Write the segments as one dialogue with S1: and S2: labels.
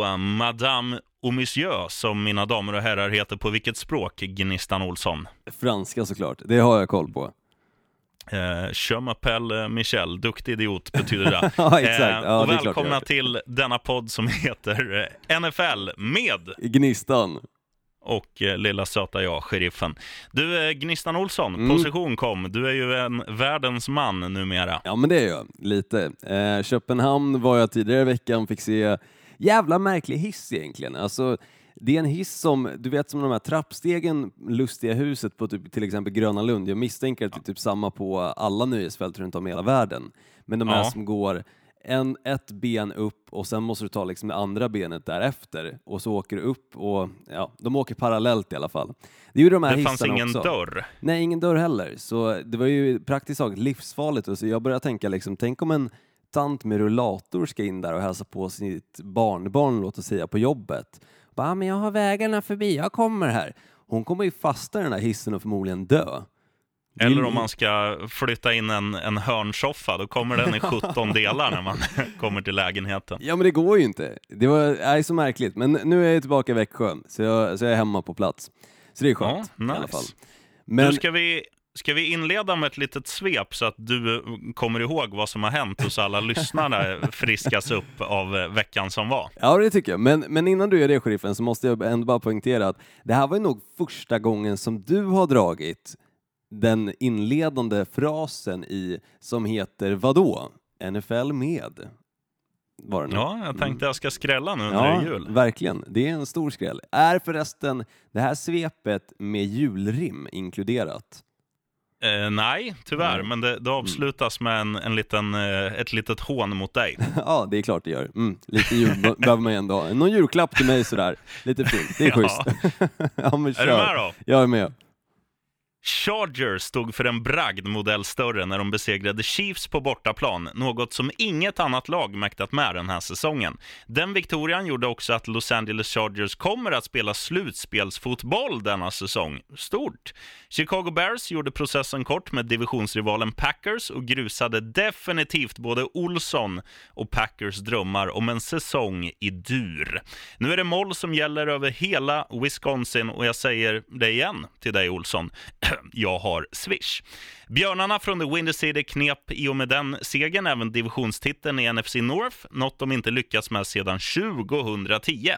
S1: då Madame och Monsieur, som mina damer och herrar heter på vilket språk, Gnistan Olsson?
S2: Franska såklart, det har jag koll på.
S1: Eh, Je m'appelle Michel, duktig idiot betyder det.
S2: ja, exakt.
S1: Eh,
S2: Ja,
S1: och
S2: det klart
S1: välkomna
S2: gör.
S1: till denna podd som heter eh, NFL med
S2: Gnistan.
S1: och eh, lilla söta jag, sheriffen. Du, eh, Gnistan Olsson,
S2: Mm.
S1: position kom. Du är ju en världens man numera.
S2: Ja men det är jag, lite. Eh, Köpenhamn var jag tidigare i veckan, fick se jävla märklig hiss egentligen. Alltså, det är en hiss som, du vet som de här trappstegen, lustiga huset på typ, till exempel Gröna Lund. Jag misstänker att det är typ samma på alla nöjesfält runt om i hela världen. Men de här
S1: Ja.
S2: som går en, ett ben upp och sen måste du ta liksom det andra benet därefter och så åker du upp och ja, de åker parallellt i alla fall. Det ju de här
S1: Det fanns
S2: hissarna
S1: ingen
S2: också.
S1: dörr.
S2: Nej, ingen dörr heller. Så det var ju praktiskt taget livsfarligt. Och så jag började tänka, liksom, tänk om en tant med rullator ska in där och hälsa på sitt barnbarn, låt oss säga, på jobbet. Bara, "Ah, men jag har vägarna förbi, jag kommer här. Hon kommer ju fasta i den här hissen och förmodligen dö.
S1: Eller om man ska flytta in en, en hörnsoffa, då kommer den i 17 delar när man kommer till lägenheten.
S2: Ja, men det går ju inte. Det var, är så märkligt. Men nu är jag tillbaka i Växjö, så jag, så jag är hemma på plats. Så det är skönt
S1: Ja,
S2: i alla
S1: nice.
S2: fall.
S1: Men, Nu ska vi, ska vi inleda med ett litet svep så att du eh, kommer ihåg vad som har hänt hos alla lyssnare friskas upp av eh, veckan som var.
S2: Ja, det tycker jag. Men, men innan du gör det, sheriffen, så måste jag ändå bara poängtera att det här var ju nog första gången som du har dragit den inledande frasen i som heter vadå? NFL med. Var det nu?
S1: Ja, jag tänkte jag ska skrälla nu under
S2: Ja,
S1: jul.
S2: verkligen. Det är en stor skräll. Är förresten det här svepet med julrim inkluderat?
S1: Eh, nej, tyvärr,
S2: Nej.
S1: men det, det avslutas med en, en liten, eh, ett litet hån mot dig.
S2: ja, det är klart det gör. Mm, lite jul be- behöver man ju ändå ha. Någon julklapp till mig sådär. Lite fint. Det är
S1: Ja.
S2: schysst. ja, men
S1: Är du med då?
S2: Jag är med.
S1: Chargers stod för en bragd modell större när de besegrade Chiefs på bortaplan, något som inget annat lag mäktat med den här säsongen. Den viktorian gjorde också att Los Angeles Chargers kommer att spela slutspelsfotboll denna säsong. Stort! Chicago Bears gjorde processen kort med divisionsrivalen Packers och grusade definitivt både Olsson och Packers drömmar om en säsong i dur. Nu är det moll som gäller över hela Wisconsin och jag säger det igen till dig Olsson. jag har Swish. Björnarna från The Windy City knep i och med den segern även divisionstiteln i NFC North, något de inte lyckats med sedan 2010.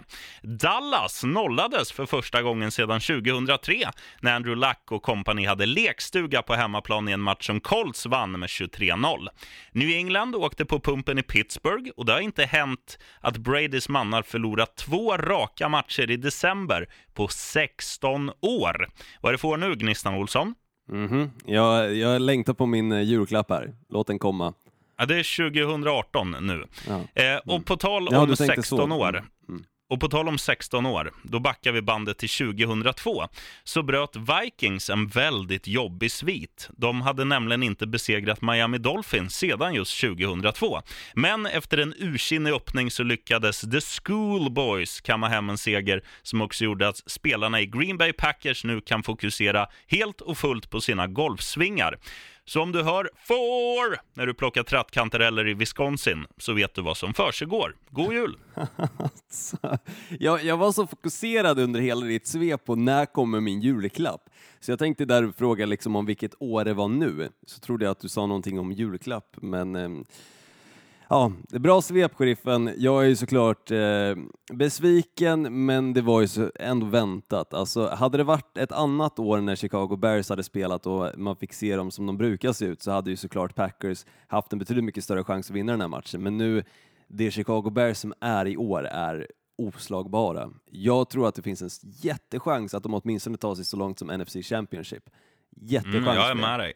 S1: Dallas nollades för första gången sedan 2003 när Andrew Luck och kompani hade lekstuga på hemmaplan i en match som Colts vann med 23-0. New England åkte på pumpen i Pittsburgh och det har inte hänt att Bradys mannar förlorat två raka matcher i december på 16 år. Vad är det för nu, Gnistan Olsson?
S2: Mhm. Jag, jag längtar på min eh, julklapp här. Låt den komma.
S1: Ja, det är 2018 nu.
S2: Ja.
S1: Eh, och på tal
S2: Ja,
S1: om
S2: tänkte
S1: 16
S2: så.
S1: år,
S2: Mm. Mm
S1: och på tal om 16 år, då backar vi bandet till 2002. Så bröt Vikings en väldigt jobbig svit. De hade nämligen inte besegrat Miami Dolphins sedan just 2002. Men efter en ursinnig öppning så lyckades The Schoolboys kamma hem en seger som också gjorde att spelarna i Green Bay Packers nu kan fokusera helt och fullt på sina golfsvingar. Så om du hör får när du plockar trattkantareller i Wisconsin så vet du vad som försiggår. God jul!
S2: alltså, jag, jag var så fokuserad under hela ditt svep på när kommer min julklapp? Så jag tänkte där fråga liksom om vilket år det var nu. Så trodde jag att du sa någonting om julklapp, men eh, Ja, det är bra svep, sheriffen. Jag är ju såklart eh, besviken, men det var ju så ändå väntat. Alltså, hade det varit ett annat år när Chicago Bears hade spelat och man fick se dem som de brukar se ut så hade ju såklart Packers haft en betydligt mycket större chans att vinna den här matchen. Men nu, det Chicago Bears som är i år är oslagbara. Jag tror att det finns en jättechans att de åtminstone tar sig så långt som NFC Championship. Jättechans.
S1: Mm, jag är med dig.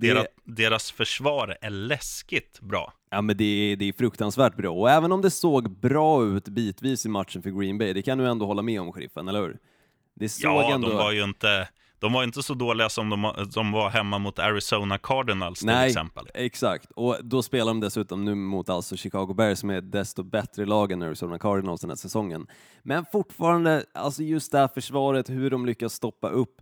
S2: Det-
S1: Deras, deras försvar är läskigt bra.
S2: Ja, men det är, det är fruktansvärt bra. Och även om det såg bra ut bitvis i matchen för Green Bay, det kan du ändå hålla med om, sheriffen, eller hur? Det såg
S1: Ja,
S2: ändå...
S1: de var ju inte, de var inte så dåliga som de, de var hemma mot Arizona Cardinals till
S2: Nej,
S1: exempel.
S2: exakt. Och då spelar de dessutom nu mot alltså Chicago Bears som är desto bättre lag än Arizona Cardinals den här säsongen. Men fortfarande, alltså just det här försvaret, hur de lyckas stoppa upp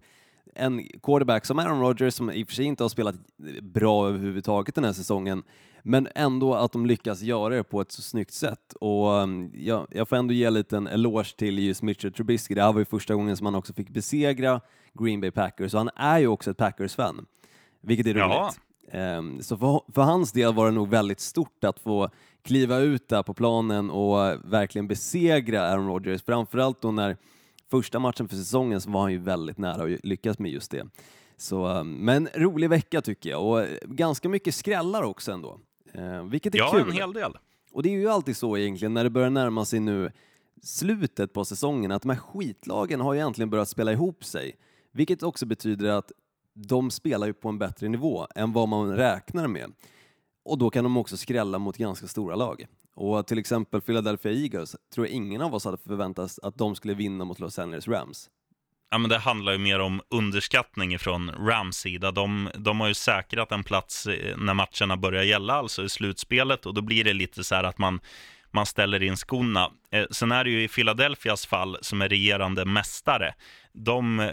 S2: en quarterback som Aaron Rodgers, som i och för sig inte har spelat bra överhuvudtaget den här säsongen, men ändå att de lyckas göra det på ett så snyggt sätt. Och um, jag, jag får ändå ge en liten eloge till just Mitchell Trubisky. Det här var ju första gången som han också fick besegra Green Bay Packers, och han är ju också ett Packers-fan, vilket är roligt. Um, så för, för hans del var det nog väldigt stort att få kliva ut där på planen och verkligen besegra Aaron Rodgers, framförallt då när första matchen för säsongen så var han ju väldigt nära att lyckas med just det. Så, men rolig vecka tycker jag och ganska mycket skrällar också ändå, eh, vilket är
S1: ja,
S2: kul.
S1: Ja, en hel del.
S2: Och det är ju alltid så egentligen när det börjar närma sig nu slutet på säsongen att de här skitlagen har ju egentligen börjat spela ihop sig, vilket också betyder att de spelar ju på en bättre nivå än vad man räknar med. Och då kan de också skrälla mot ganska stora lag. Och till exempel Philadelphia Eagles tror jag ingen av oss hade förväntat att de skulle vinna mot Los Angeles Rams.
S1: Ja, men det handlar ju mer om underskattning från Rams sida. De, de har ju säkrat en plats eh, när matcherna börjar gälla, alltså i slutspelet, och då blir det lite så här att man, man ställer in skorna. Eh, sen är det ju i Philadelphias fall, som är regerande mästare, de eh,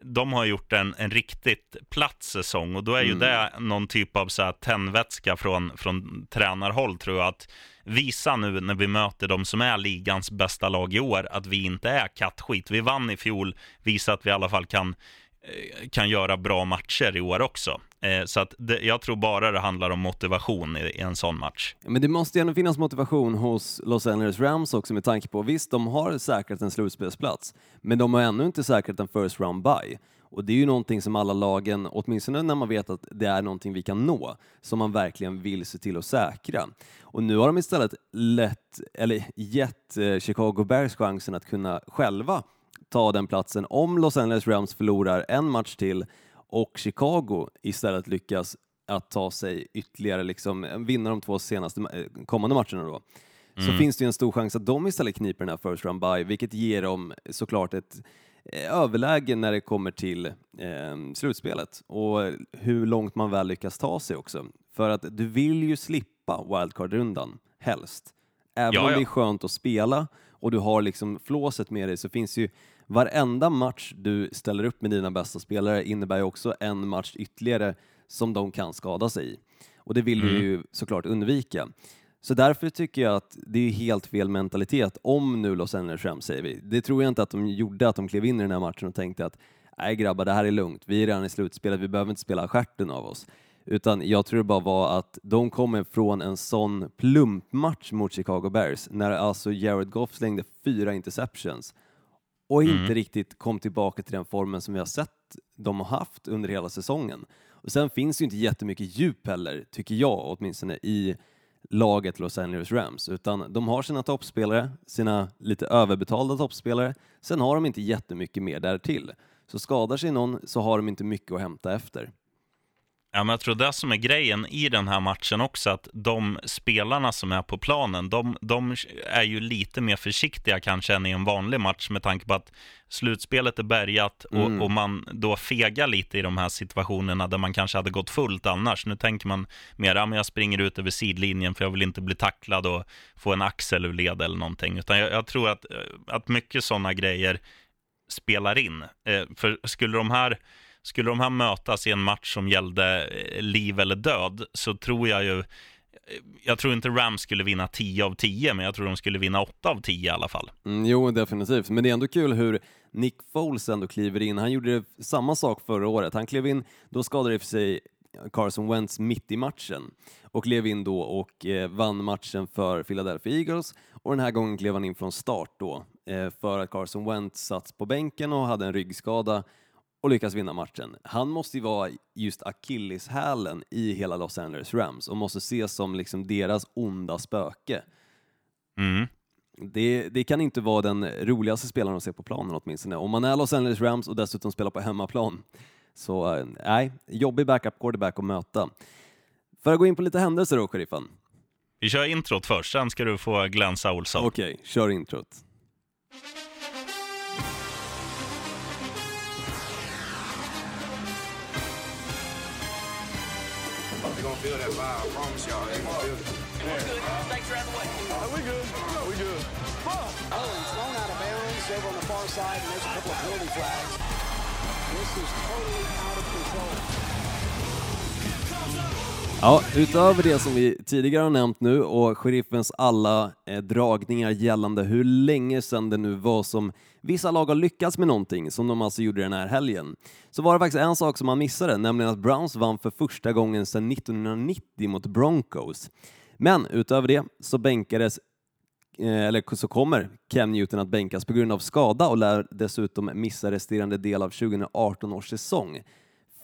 S1: de har gjort en, en riktigt platt säsong och då är ju mm. det någon typ av så här tändvätska från, från tränarhåll tror jag. Att visa nu när vi möter de som är ligans bästa lag i år att vi inte är kattskit. Vi vann i fjol, visa att vi i alla fall kan eh, kan göra bra matcher i år också. Eh, så att det, jag tror bara det handlar om motivation i, i, en sån match.
S2: Men det måste ju ändå finnas motivation hos Los Angeles Rams också med tanke på, visst de har säkrat en slutspelsplats, men de har ännu inte säkrat en first round bye. Och det är ju någonting som alla lagen, åtminstone när man vet att det är någonting vi kan nå, som man verkligen vill se till att säkra. Och nu har de istället lätt, eller gett eh, Chicago Bears chansen att kunna själva ta den platsen om Los Angeles Rams förlorar en match till och Chicago istället lyckas att ta sig ytterligare, liksom, vinna de två senaste eh, kommande matcherna då, mm. så finns det ju en stor chans att de istället kniper den här first round bye, vilket ger dem såklart ett eh, överläge när det kommer till eh, slutspelet och hur långt man väl lyckas ta sig också. För att du vill ju slippa wildcard-rundan, helst. Även ja, ja. om det är skönt att spela och du har liksom flåset med dig så finns ju varenda match du ställer upp med dina bästa spelare innebär ju också en match ytterligare som de kan skada sig i. Och det vill mm. du ju såklart undvika. Så därför tycker jag att det är helt fel mentalitet om nu Los Angeles Rams säger vi. Det tror jag inte att de gjorde, att de klev in i den här matchen och tänkte att nej grabbar, det här är lugnt, vi är redan i slutspelet, vi behöver inte spela skärten av oss. Utan jag tror det bara var att de kommer från en sån plumpmatch mot Chicago Bears, när alltså Jared Goff slängde fyra interceptions och inte mm. riktigt kom tillbaka till den formen som vi har sett de har haft under hela säsongen. Och sen finns det ju inte jättemycket djup heller, tycker jag åtminstone, i laget Los Angeles Rams, utan de har sina toppspelare, sina lite överbetalda toppspelare, sen har de inte jättemycket mer därtill. Så skadar sig någon så har de inte mycket att hämta efter.
S1: Ja, men jag tror det som är grejen i den här matchen också, att de spelarna som är på planen, de, de är ju lite mer försiktiga kanske än i en vanlig match med tanke på att slutspelet är bärgat och, mm. och, man då fegar lite i de här situationerna där man kanske hade gått fullt annars. Nu tänker man mer, ja, men jag springer ut över sidlinjen för jag vill inte bli tacklad och få en axel ur led eller någonting. Utan jag, jag tror att, att mycket sådana grejer spelar in. Eh, för skulle de här skulle de här mötas i en match som gällde eh, liv eller död så tror jag ju, eh, jag tror inte Rams skulle vinna 10 av 10, men jag tror de skulle vinna 8 av 10 i alla fall.
S2: Mm, jo, definitivt. Men det är ändå kul hur Nick Foles ändå kliver in. Han gjorde samma sak förra året. Han klev in, då skadade det för sig Carson Wentz mitt i matchen och klev in då och eh, vann matchen för Philadelphia Eagles och den här gången klev han in från start då eh, för att Carson Wentz satt på bänken och hade en ryggskada och lyckas vinna matchen. Han måste ju vara just akilleshälen i hela Los Angeles Rams och måste ses som liksom deras onda spöke.
S1: Mm.
S2: Det, det, kan inte vara den roligaste spelaren att se på planen åtminstone. Om man är Los Angeles Rams och dessutom spelar på hemmaplan. Så nej, jobbig backup quarterback att möta. För att gå in på lite händelser då, sheriffen.
S1: Vi kör introt först, sen ska du få glänsa Olsson.
S2: Okej, okay, kör introt. Feel that vibe. I promise y'all, they gonna feel it. We're good. Snakes are out of the way. Oh, we good. We good. Fuck. Oh, he's thrown out of bounds over on the far side, and there's a couple of penalty flags. Ja, utöver det som vi tidigare har nämnt nu och sheriffens alla eh, dragningar gällande hur länge sedan det nu var som vissa lag har lyckats med någonting, som de alltså gjorde den här helgen, så var det faktiskt en sak som man missade, nämligen att Browns vann för första gången sedan 1990 mot Broncos. Men utöver det så bänkades eh, eller så kommer Cam Newton att bänkas på grund av skada och lär dessutom missa resterande del av 2018 års säsong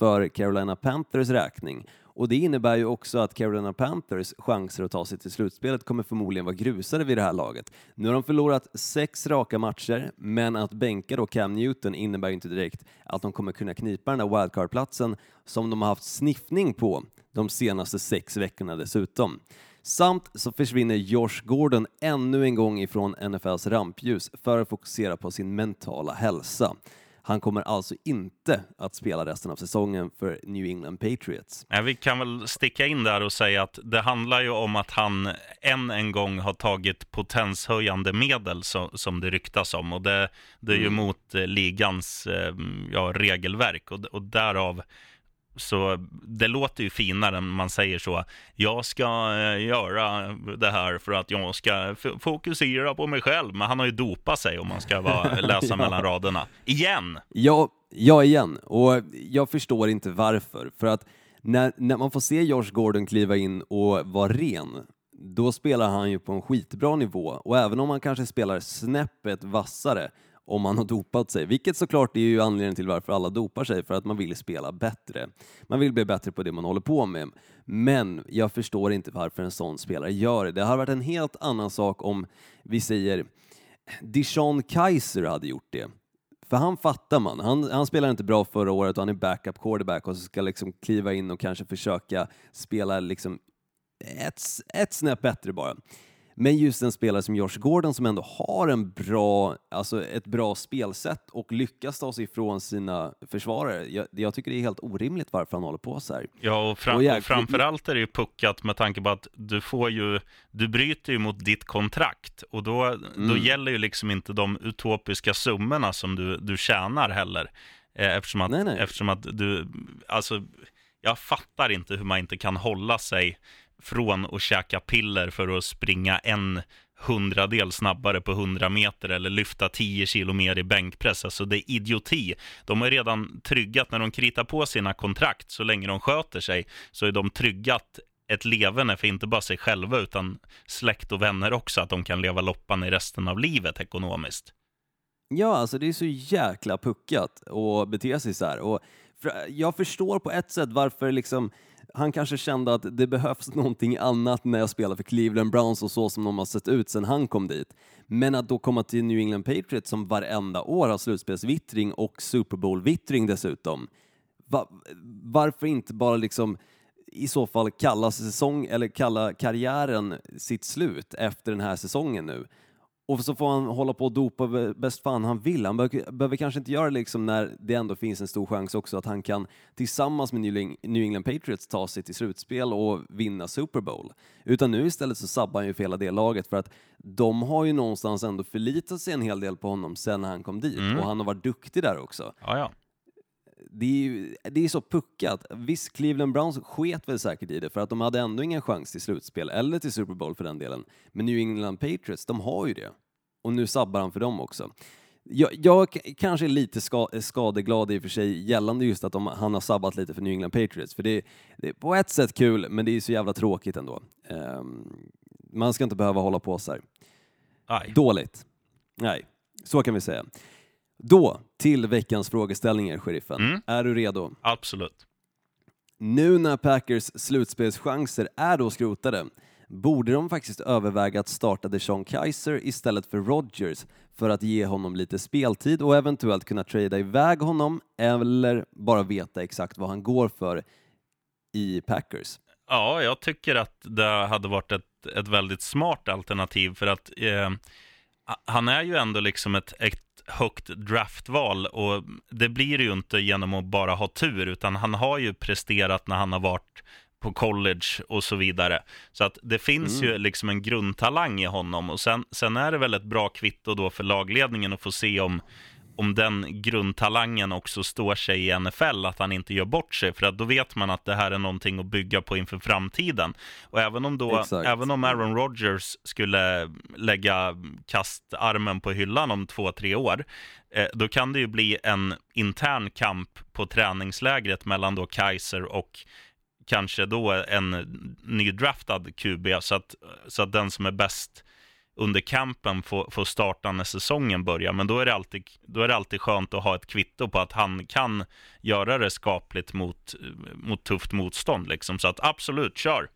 S2: för Carolina Panthers räkning. Och det innebär ju också att Carolina Panthers chanser att ta sig till slutspelet kommer förmodligen vara grusade vid det här laget. Nu har de förlorat sex raka matcher, men att bänka då Cam Newton innebär ju inte direkt att de kommer kunna knipa den där wildcard-platsen som de har haft sniffning på de senaste sex veckorna dessutom. Samt så försvinner Josh Gordon ännu en gång ifrån NFLs rampljus för att fokusera på sin mentala hälsa. Han kommer alltså inte att spela resten av säsongen för New England Patriots.
S1: Ja, vi kan väl sticka in där och säga att det handlar ju om att han än en gång har tagit potenshöjande medel så, som det ryktas om och det, det är ju mm. mot eh, ligans eh, ja, regelverk och, och därav så det låter ju finare än man säger så. Jag ska eh, göra det här för att jag ska fokusera på mig själv. Men han har ju dopat sig om man ska vara, läsa ja. mellan raderna. Igen!
S2: Ja, ja, igen. Och jag förstår inte varför. För att när, när man får se Josh Gordon kliva in och vara ren, då spelar han ju på en skitbra nivå. Och även om han kanske spelar snäppet vassare om man har dopat sig, vilket såklart är ju anledningen till varför alla dopar sig, för att man vill spela bättre. Man vill bli bättre på det man håller på med. Men jag förstår inte varför en sån spelare gör det. Det hade varit en helt annan sak om vi säger Dijon Kaiser hade gjort det. För han fattar man. Han, han spelade inte bra förra året och han är backup quarterback och så ska liksom kliva in och kanske försöka spela liksom ett, ett snäpp bättre bara. Men just en spelare som Josh Gordon som ändå har en bra, alltså ett bra spelsätt och lyckas ta sig ifrån sina försvarare. Jag, jag tycker det är helt orimligt varför han håller på så här.
S1: Ja, och, fram, och, jag, och framförallt är det ju puckat med tanke på att du får ju, du bryter ju mot ditt kontrakt och då, mm. då gäller ju liksom inte de utopiska summorna som du, du tjänar heller. Eh, eftersom att, nej, nej. eftersom att du, alltså, jag fattar inte hur man inte kan hålla sig från att käka piller för att springa en hundradel snabbare på 100 meter eller lyfta 10 kilo mer i bänkpress. Alltså det är idioti. De har redan tryggat, när de kritar på sina kontrakt, så länge de sköter sig, så är de tryggat ett levande för inte bara sig själva utan släkt och vänner också, att de kan leva loppan i resten av livet ekonomiskt.
S2: Ja, alltså det är så jäkla puckat att bete sig så här. Och jag förstår på ett sätt varför liksom han kanske kände att det behövs någonting annat när jag spelar för Cleveland Browns och så som de har sett ut sedan han kom dit. Men att då komma till New England Patriots som varenda år har slutspelsvittring och Super Bowl-vittring dessutom. Va varför inte bara liksom i så fall kalla säsong eller kalla karriären sitt slut efter den här säsongen nu? Och så får han hålla på och dopa bäst fan han vill. Han behöver, kanske inte göra det liksom när det ändå finns en stor chans också att han kan tillsammans med New England Patriots ta sig till slutspel och vinna Super Bowl. Utan nu istället så sabbar han ju för hela det laget för att de har ju någonstans ändå förlitat sig en hel del på honom sen han kom dit mm. och han har varit duktig där också.
S1: Ja, ja
S2: det är ju det är så puckat. Visst, Cleveland Browns sket väl säkert i det för att de hade ändå ingen chans till slutspel eller till Super Bowl för den delen. Men New England Patriots, de har ju det. Och nu sabbar han för dem också. Jag, jag kanske är lite ska, skadeglad i och för sig gällande just att de, han har sabbat lite för New England Patriots. För det, det är på ett sätt kul, men det är så jävla tråkigt ändå. Um, man ska inte behöva hålla på så här.
S1: Aj.
S2: Dåligt. Nej, så kan vi säga. Då till veckans frågeställningar, sheriffen. Mm. Är du redo?
S1: Absolut.
S2: Nu när Packers slutspelschanser är då skrotade borde de faktiskt överväga att starta DeShaun Kaiser istället för Rodgers för att ge honom lite speltid och eventuellt kunna trada iväg honom eller bara veta exakt vad han går för i Packers.
S1: Ja, jag tycker att det hade varit ett, ett väldigt smart alternativ för att eh, han är ju ändå liksom ett, ett högt draftval och det blir det ju inte genom att bara ha tur utan han har ju presterat när han har varit på college och så vidare. Så att det finns mm. ju liksom en grundtalang i honom och sen, sen är det väl ett bra kvitto då för lagledningen att få se om om den grundtalangen också står sig i NFL, att han inte gör bort sig, för att då vet man att det här är någonting att bygga på inför framtiden. Och även om, då, även om Aaron Rodgers skulle lägga kastarmen på hyllan om två, tre år, eh, då kan det ju bli en intern kamp på träningslägret mellan då Kaiser och kanske då en nydraftad QB, så att, så att den som är bäst under campen får, får starta när säsongen börjar. Men då är, det alltid, då är det alltid skönt att ha ett kvitto på att han kan göra det skapligt mot, mot tufft motstånd. Liksom. Så att absolut, kör!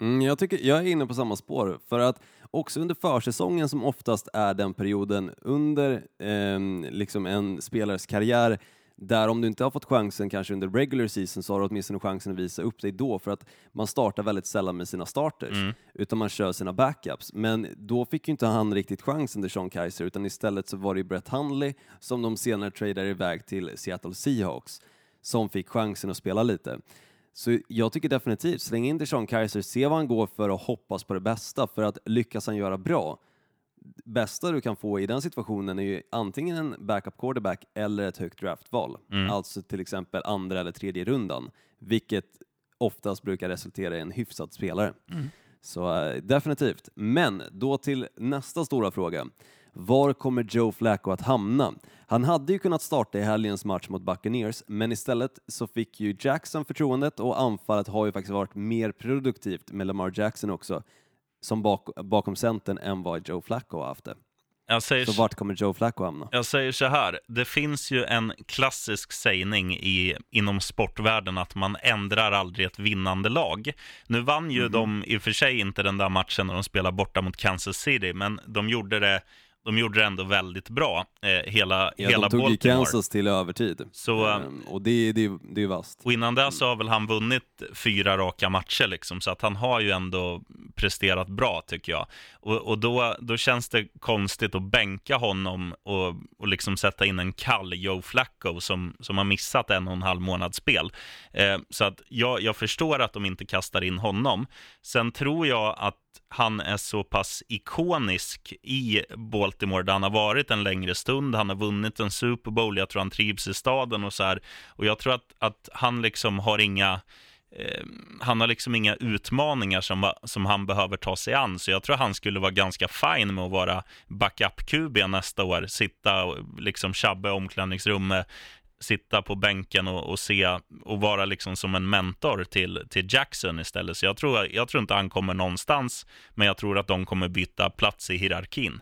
S2: Mm, jag, tycker, jag är inne på samma spår, för att också under försäsongen som oftast är den perioden under eh, liksom en spelares karriär där om du inte har fått chansen kanske under regular season så har du åtminstone chansen att visa upp dig då för att man startar väldigt sällan med sina starters mm. utan man kör sina backups. Men då fick ju inte han riktigt chansen Sean Kaiser utan istället så var det Brett Hundley som de senare tradade iväg till Seattle Seahawks som fick chansen att spela lite. Så jag tycker definitivt, släng in Sean Kaiser, se vad han går för och hoppas på det bästa för att lyckas han göra bra bästa du kan få i den situationen är ju antingen en backup quarterback eller ett högt draftval. Mm. Alltså till exempel andra eller tredje rundan, vilket oftast brukar resultera i en hyfsad spelare. Mm. Så äh, definitivt. Men då till nästa stora fråga. Var kommer Joe Flacco att hamna? Han hade ju kunnat starta i helgens match mot Buccaneers, men istället så fick ju Jackson förtroendet och anfallet har ju faktiskt varit mer produktivt med Lamar Jackson också som bak, bakom centern än vad Joe Flacco har haft det.
S1: Säger,
S2: så vart kommer Joe Flacco hamna?
S1: Jag säger så här, det finns ju en klassisk sägning i, inom sportvärlden att man ändrar aldrig ett vinnande lag. Nu vann ju mm. de i och för sig inte den där matchen när de spelade borta mot Kansas City, men de gjorde det de gjorde det ändå väldigt bra, eh, hela,
S2: ja,
S1: hela
S2: de tog
S1: Baltimore.
S2: Kansas till övertid. Så, um, och det, det, det är vasst.
S1: Och innan dess har väl han vunnit fyra raka matcher, liksom, så att han har ju ändå presterat bra, tycker jag. Och, och då, då känns det konstigt att bänka honom och, och liksom sätta in en kall Joe Flacco som, som har missat en och en halv månads spel. Eh, så att jag, jag förstår att de inte kastar in honom. Sen tror jag att han är så pass ikonisk i Baltimore där han har varit en längre stund. Han har vunnit en Super Bowl, jag tror han trivs i staden och så här. Och jag tror att, att han liksom har inga eh, han har liksom inga utmaningar som, som han behöver ta sig an, så jag tror han skulle vara ganska fin med att vara backup-QB nästa år, sitta och liksom tjabba i omklädningsrummet, sitta på bänken och, och, se och vara liksom som en mentor till, till Jackson istället. Så jag tror, jag tror inte han kommer någonstans, men jag tror att de kommer byta plats i hierarkin.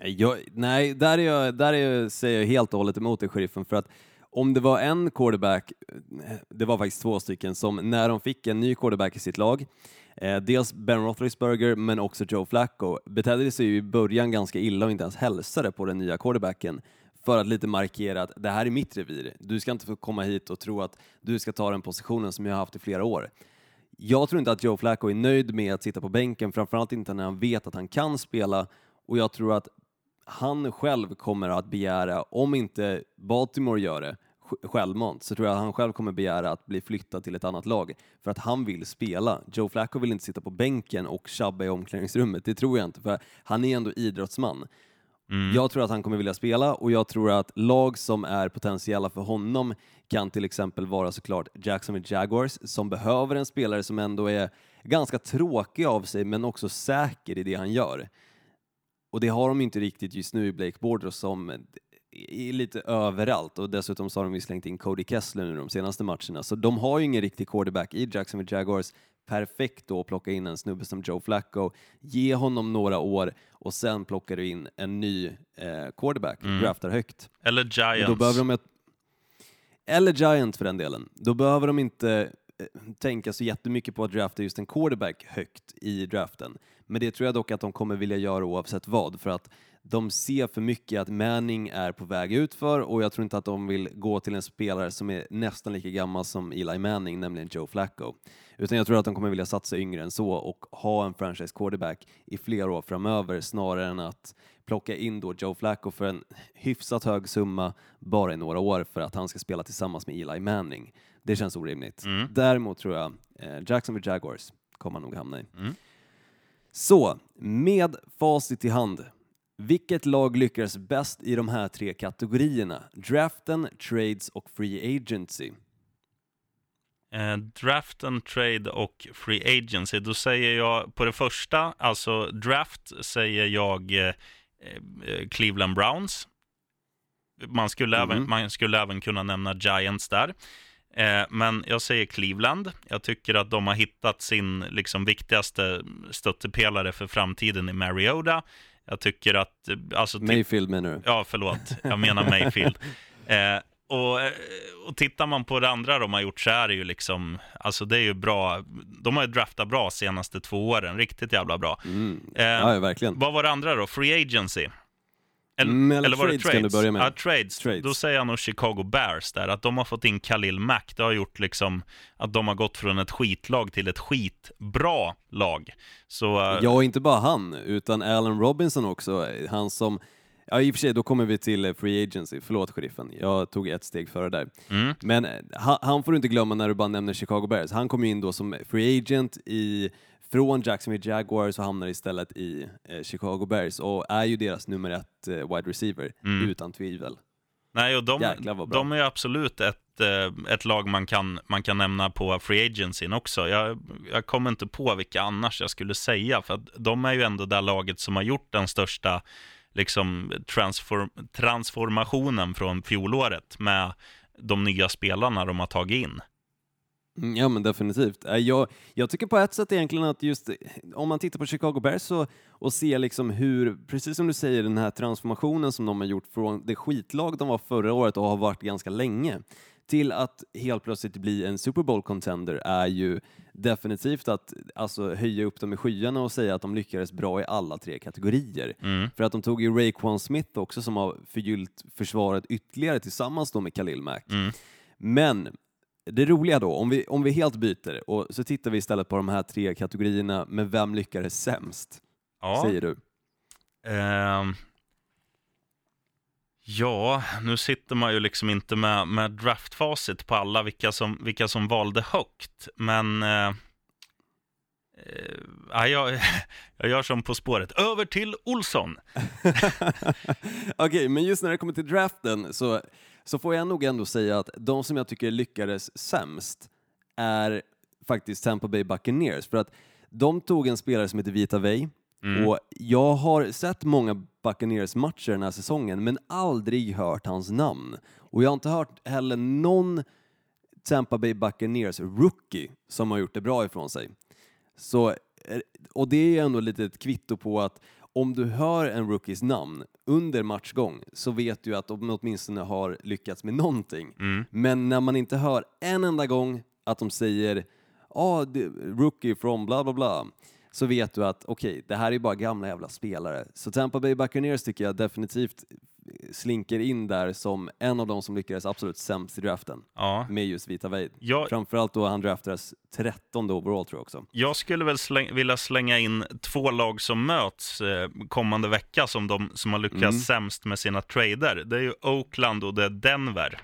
S2: Jag, nej, där, är jag, där är jag, säger jag helt och hållet emot dig, sheriffen, för att om det var en quarterback, det var faktiskt två stycken, som när de fick en ny quarterback i sitt lag, eh, dels Ben Roethlisberger men också Joe Flacco, betedde sig ju i början ganska illa och inte ens hälsade på den nya quarterbacken för att lite markera att det här är mitt revir. Du ska inte få komma hit och tro att du ska ta den positionen som jag har haft i flera år. Jag tror inte att Joe Flacco är nöjd med att sitta på bänken, framförallt inte när han vet att han kan spela och jag tror att han själv kommer att begära, om inte Baltimore gör det självmant, så tror jag att han själv kommer begära att bli flyttad till ett annat lag för att han vill spela. Joe Flacco vill inte sitta på bänken och tjabba i omklädningsrummet, det tror jag inte, för han är ändå idrottsman. Mm. Jag tror att han kommer vilja spela och jag tror att lag som är potentiella för honom kan till exempel vara såklart Jacksonville Jaguars som behöver en spelare som ändå är ganska tråkig av sig men också säker i det han gör. Och det har de inte riktigt just nu i Blake Bortles som är lite överallt och dessutom så har de ju slängt in Cody Kessler nu de senaste matcherna så de har ju ingen riktig quarterback i Jacksonville Jaguars perfekt då att plocka in en snubbe som Joe Flacco, ge honom några år och sen plockar du in en ny eh, quarterback, mm. draftar högt.
S1: Eller Giants.
S2: Då behöver de ett... Eller Giants för den delen. Då behöver de inte eh, tänka så jättemycket på att drafta just en quarterback högt i draften. Men det tror jag dock att de kommer vilja göra oavsett vad, för att de ser för mycket att Manning är på väg ut för och jag tror inte att de vill gå till en spelare som är nästan lika gammal som Eli Manning, nämligen Joe Flacco. Utan jag tror att de kommer vilja satsa yngre än så och ha en franchise quarterback i flera år framöver snarare än att plocka in då Joe Flacco för en hyfsat hög summa bara i några år för att han ska spela tillsammans med Eli Manning. Det känns orimligt. Mm. Däremot tror jag eh, Jacksonville Jaguars kommer han nog hamna i. Mm. Så, med facit i hand Vilket lag lyckades bäst i de här tre kategorierna? Draften, trades och free agency.
S1: Eh, draften, trade och free agency. Då säger jag på det första, alltså draft, säger jag eh, eh Cleveland Browns. Man skulle, mm. även, man skulle även kunna nämna Giants där. Eh, men jag säger Cleveland. Jag tycker att de har hittat sin liksom, viktigaste stöttepelare för framtiden i Mariota. Jag tycker att... Alltså,
S2: Mayfield menar du?
S1: Ja, förlåt. Jag menar Mayfield. eh, och, och tittar man på det andra de har gjort så är det ju liksom, alltså det är ju bra. De har ju draftat bra senaste två åren, riktigt jävla bra.
S2: Mm. Eh, ja, verkligen.
S1: Vad var det andra då? Free Agency?
S2: Eller, mm, eller, eller var det trades? Kan du börja med.
S1: Ja, trades. trades. Då säger jag nog Chicago Bears där, att de har fått in Khalil Mack. Det har gjort liksom att de har gått från ett skitlag till ett skitbra lag. Så,
S2: uh... Ja, inte bara han, utan Allen Robinson också. Han som Ja, i och för sig, då kommer vi till eh, Free Agency. Förlåt, sheriffen. Jag tog ett steg före där. Mm. Men eh, han, han, får du inte glömma när du bara nämner Chicago Bears. Han kom in då som Free Agent i från Jacksonville Jaguars och hamnar istället i eh, Chicago Bears och är ju deras nummer ett eh, wide receiver, mm. utan tvivel.
S1: Nej, och de, de är absolut ett, eh, ett lag man kan, man kan nämna på free agencyn också. Jag, jag kommer inte på vilka annars jag skulle säga, för de är ju ändå det laget som har gjort den största liksom, transform, transformationen från fjolåret med de nya spelarna de har tagit in.
S2: Mm, ja men definitivt. Äh, jag, jag tycker på ett sätt egentligen att just om man tittar på Chicago Bears så, och ser liksom hur, precis som du säger, den här transformationen som de har gjort från det skitlag de var förra året och har varit ganska länge till att helt plötsligt bli en Super Bowl-contender är ju definitivt att alltså, höja upp dem i skyarna och säga att de lyckades bra i alla tre kategorier. Mm. För att de tog ju Raekwon Smith också som har förgyllt försvaret ytterligare tillsammans då med Khalil Mack. Mm. Men det roliga då, om vi, om vi helt byter och så tittar vi istället på de här tre kategorierna med vem lyckades sämst? Ja. Säger du? Uh,
S1: ja, nu sitter man ju liksom inte med, med draftfacit på alla vilka som, vilka som valde högt, men uh, uh, jag, jag gör som På spåret. Över till Olsson!
S2: Okej, okay, men just när det kommer till draften så så får jag nog ändå säga att de som jag tycker lyckades sämst är faktiskt Tampa Bay Buccaneers. För att de tog en spelare som heter Vita Vey mm. och jag har sett många Buccaneers-matcher den här säsongen men aldrig hört hans namn. Och jag har inte hört heller någon Tampa Bay Buccaneers rookie som har gjort det bra ifrån sig. Så, eh, och det är ändå lite ett kvitto på att om du hör en rookies namn under matchgång så vet du att de åtminstone har lyckats med någonting. Mm. Men när man inte hör en enda gång att de säger ah, rookie from bla bla bla så vet du att okej, okay, det här är bara gamla jävla spelare. Så Tampa Bay Buccaneers tycker jag definitivt slinker in där som en av de som lyckades absolut sämst i draften ja. med just Vita Veid. Jag... Framförallt då han draftades 13 overall tror jag också.
S1: Jag skulle väl släng, vilja slänga in två lag som möts eh, kommande vecka som de som har lyckats mm. sämst med sina trader. Det är ju Oakland och det är Denver.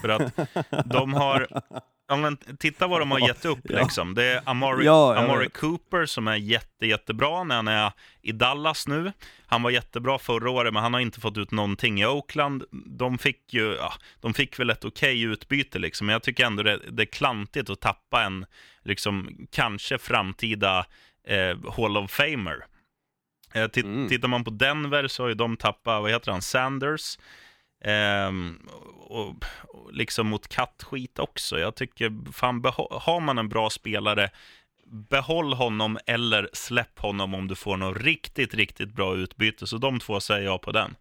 S1: För att de har Ja, men titta vad de har gett upp. Ja. Liksom. Det är Amari, ja, Amari Cooper som är jätte, jättebra när han är i Dallas nu. Han var jättebra förra året, men han har inte fått ut någonting i Oakland. De fick ju, ja, de fick väl ett okej okay utbyte, liksom. men jag tycker ändå det, det, är klantigt att tappa en, liksom, kanske framtida eh, Hall of Famer. Eh, mm. Tittar man på Denver så har ju de tappat, vad heter han, Sanders. Ehm, och, och, liksom mot kattskit också. Jag tycker, fan, har man en bra spelare, behåll honom eller släpp honom om du får något riktigt, riktigt bra utbyte. Så de två säger jag på den.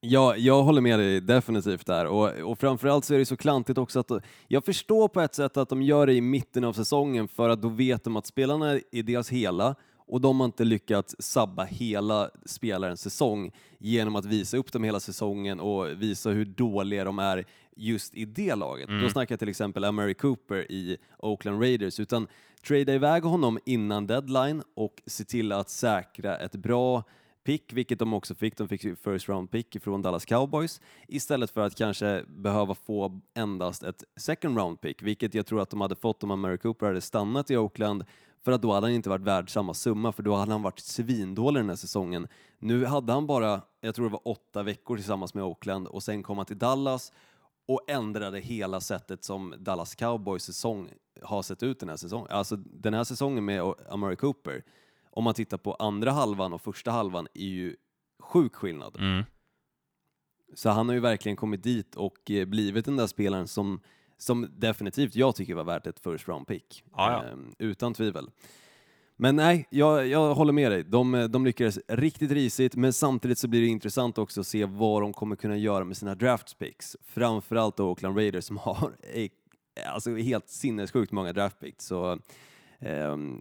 S2: Ja, jag håller med dig definitivt där och, och framförallt så är det så klantigt också att jag förstår på ett sätt att de gör det i mitten av säsongen för att då vet de att spelarna är dels hela och de har inte lyckats sabba hela spelarens säsong genom att visa upp dem hela säsongen och visa hur dåliga de är just i det laget. Mm. Då snackar jag till exempel Amari Cooper i Oakland Raiders, utan trada iväg honom innan deadline och se till att säkra ett bra pick, vilket de också fick. De fick first round pick från Dallas Cowboys istället för att kanske behöva få endast ett second round pick, vilket jag tror att de hade fått om Amari Cooper hade stannat i Oakland För att då hade han inte varit värd samma summa, för då hade han varit svindålig den här säsongen. Nu hade han bara, jag tror det var åtta veckor tillsammans med Oakland och sen kom han till Dallas och ändrade hela sättet som Dallas Cowboys säsong har sett ut den här säsongen. Alltså den här säsongen med Amari Cooper, om man tittar på andra halvan och första halvan, är ju sjuk skillnad.
S1: Mm.
S2: Så han har ju verkligen kommit dit och eh, blivit den där spelaren som, som definitivt jag tycker var värt ett first round pick.
S1: Ja, ja.
S2: Ehm, utan tvivel. Men nej, jag, jag håller med dig. De, de lyckades riktigt risigt, men samtidigt så blir det intressant också att se vad de kommer kunna göra med sina draft picks. Framförallt då Oakland Raiders som har eh, alltså helt sinnessjukt många draft picks. Så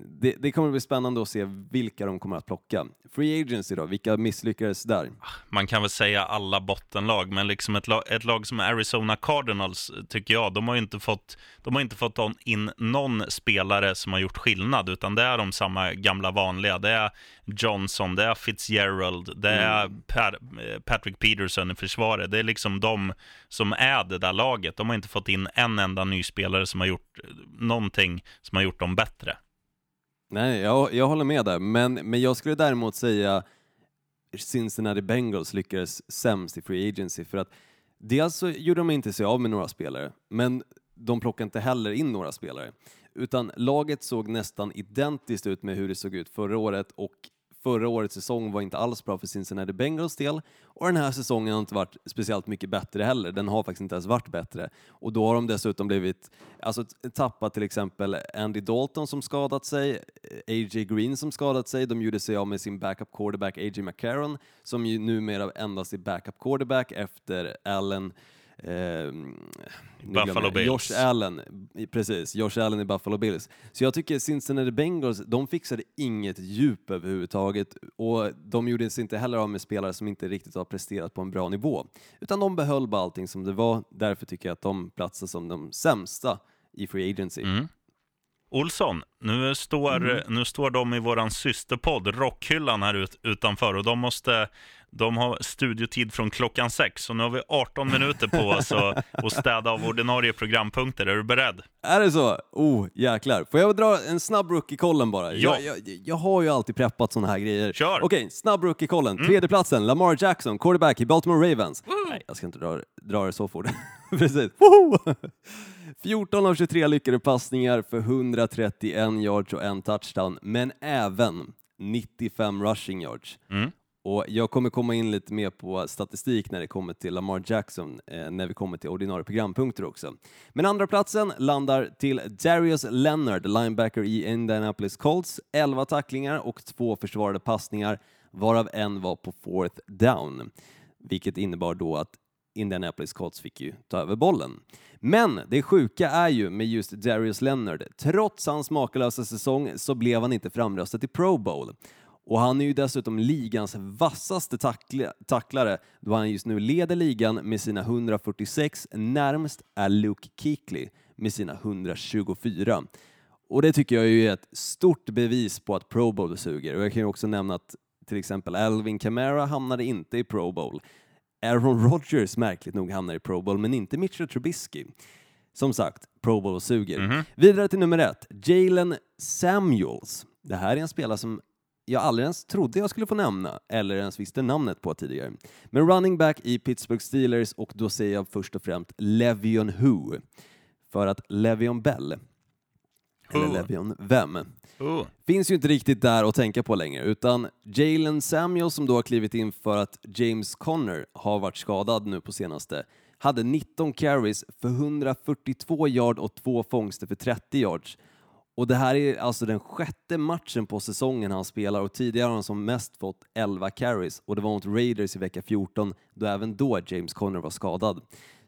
S2: det, det, kommer bli spännande att se vilka de kommer att plocka. Free Agency då, vilka misslyckades där?
S1: Man kan väl säga alla bottenlag, men liksom ett lag, ett lag som Arizona Cardinals, tycker jag, de har inte fått, de har inte fått in någon spelare som har gjort skillnad, utan det är de samma gamla vanliga. Det är Johnson, det är Fitzgerald, det är mm. Pat, Patrick Peterson i försvaret. Det är liksom de som är det där laget. De har inte fått in en enda ny spelare som har gjort någonting som har gjort dem bättre.
S2: Nej, jag, jag håller med där, men, men jag skulle däremot säga Cincinnati Bengals lyckades sämst i Free Agency för att dels så gjorde de inte sig av med några spelare, men de plockade inte heller in några spelare. Utan laget såg nästan identiskt ut med hur det såg ut förra året och Förra årets säsong var inte alls bra för Cincinnati Bengals del och den här säsongen har inte varit speciellt mycket bättre heller. Den har faktiskt inte ens varit bättre och då har de dessutom blivit, alltså tappat till exempel Andy Dalton som skadat sig, eh, A.J. Green som skadat sig, de gjorde sig av med sin backup quarterback A.J. McCarron som ju numera endast är backup quarterback efter Allen
S1: Eh, Buffalo Bills.
S2: Josh Allen, precis, Josh Allen i Buffalo Bills. Så jag tycker Cincinnati Bengals, de fixade inget djup överhuvudtaget och de gjorde sig inte heller av med spelare som inte riktigt har presterat på en bra nivå. Utan de behöll bara allting som det var, därför tycker jag att de platsar som de sämsta i Free Agency.
S1: Mm. Olsson, nu står, mm. nu står de i våran systerpodd Rockhyllan här ut, utanför och de måste de har studiotid från klockan sex, och nu har vi 18 minuter på oss att städa av ordinarie programpunkter. Är du beredd?
S2: Är det så? Oh, jäklar. Får jag dra en snabb rookie-kollen bara?
S1: Ja.
S2: Jag, jag, jag, har ju alltid preppat sådana här grejer.
S1: Kör!
S2: Okej, okay, snabb rookie-kollen. Mm. Tredjeplatsen, Lamar Jackson, quarterback i Baltimore Ravens. Mm. Nej, jag ska inte dra, dra det så fort. Precis. Woho! 14 av 23 lyckade passningar för 131 yards och en touchdown, men även 95 rushing yards.
S1: Mm.
S2: Och jag kommer komma in lite mer på statistik när det kommer till Lamar Jackson, eh, när vi kommer till ordinarie programpunkter också. Men andra platsen landar till Darius Leonard, linebacker i Indianapolis Colts. 11 tacklingar och två försvarade passningar, varav en var på fourth down, vilket innebar då att Indianapolis Colts fick ju ta över bollen. Men det sjuka är ju med just Darius Leonard, trots hans makalösa säsong så blev han inte framröstad till Pro Bowl. Och han är ju dessutom ligans vassaste tacklare då han just nu leder ligan med sina 146, närmst är Luke Kuechly med sina 124. Och det tycker jag är ett stort bevis på att Pro Bowl suger. Och jag kan ju också nämna att till exempel Alvin Kamara hamnade inte i Pro Bowl. Aaron Rodgers märkligt nog hamnar i Pro Bowl, men inte Mitchell Trubisky. Som sagt, Pro Bowl suger. Mm -hmm. Vidare till nummer ett, Jalen Samuels. Det här är en spelare som jag aldrig ens trodde jag skulle få nämna, eller ens visste namnet på tidigare. Men running back i Pittsburgh Steelers och då säger jag först och främst Levion Who. För att Levion Bell, eller Levion vem,
S1: Who?
S2: finns ju inte riktigt där att tänka på längre, utan Jalen Samuel som då har klivit in för att James Conner har varit skadad nu på senaste, hade 19 carries för 142 yard och två fångster för 30 yards och det här är alltså den sjätte matchen på säsongen han spelar och tidigare har han som mest fått 11 carries och det var mot Raiders i vecka 14 då även då James Conner var skadad.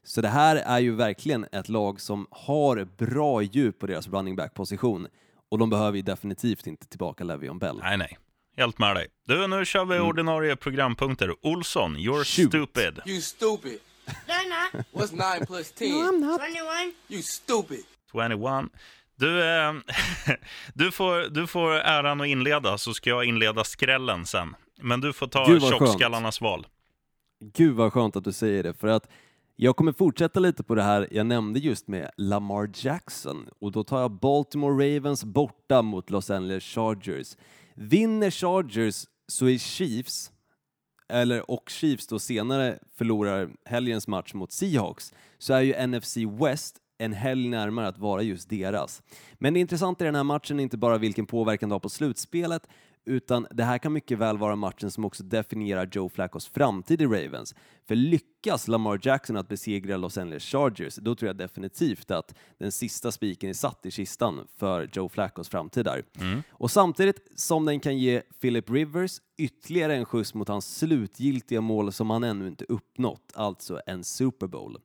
S2: Så det här är ju verkligen ett lag som har bra djup på deras running back-position och de behöver ju definitivt inte tillbaka Le'Veon Bell.
S1: Nej, nej. Helt med dig. Du, nu kör vi mm. ordinarie programpunkter. Olsson, you're Shoot. stupid.
S3: You stupid. No, not. What's 9 plus 10? No, I'm not. 21. You stupid.
S1: 21. Du, eh, du, får, du får äran att inleda, så ska jag inleda skrällen sen. Men du får ta tjockskallarnas val.
S2: Gud vad skönt att du säger det, för att Jag kommer fortsätta lite på det här jag nämnde just med Lamar Jackson och då tar jag Baltimore Ravens borta mot Los Angeles Chargers. Vinner Chargers så är Chiefs, eller och Chiefs då senare förlorar helgens match mot Seahawks, så är ju NFC West en helg närmare att vara just deras. Men det intressanta i den här matchen är inte bara vilken påverkan det har på slutspelet, utan det här kan mycket väl vara matchen som också definierar Joe Flaccos framtid i Ravens. För lyckas Lamar Jackson att besegra Los Angeles Chargers, då tror jag definitivt att den sista spiken är satt i kistan för Joe Flaccos framtid där. Mm. Och samtidigt som den kan ge Philip Rivers ytterligare en skjuts mot hans slutgiltiga mål som han ännu inte uppnått, alltså en Super Bowl.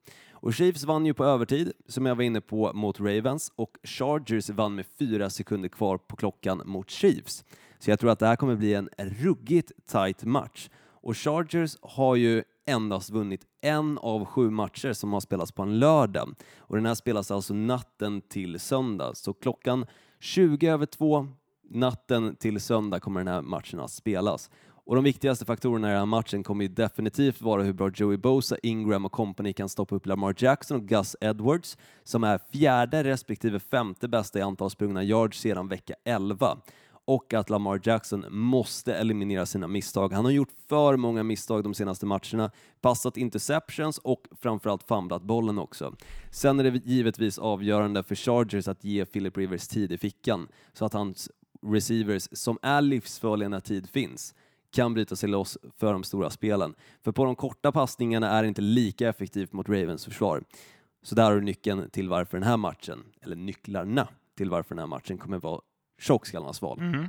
S2: Och Chiefs vann ju på övertid, som jag var inne på, mot Ravens och Chargers vann med fyra sekunder kvar på klockan mot Chiefs. Så jag tror att det här kommer bli en ruggigt tight match. Och Chargers har ju endast vunnit en av sju matcher som har spelats på en lördag. Och den här spelas alltså natten till söndag. Så klockan 20 över två natten till söndag kommer den här matchen att spelas. Och de viktigaste faktorerna i den här matchen kommer ju definitivt vara hur bra Joey Bosa, Ingram och company kan stoppa upp Lamar Jackson och Gus Edwards, som är fjärde respektive femte bästa i antal sprungna yards sedan vecka 11 och att Lamar Jackson måste eliminera sina misstag. Han har gjort för många misstag de senaste matcherna, passat interceptions och framförallt famlat bollen också. Sen är det givetvis avgörande för Chargers att ge Philip Rivers tid i fickan så att hans receivers, som är livsfarliga när tid finns, kan bryta sig loss för de stora spelen. För på de korta passningarna är det inte lika effektivt mot Ravens försvar. Så där har du nyckeln till varför den här matchen, eller nycklarna till varför den här matchen kommer vara tjockskallarnas val. Mm.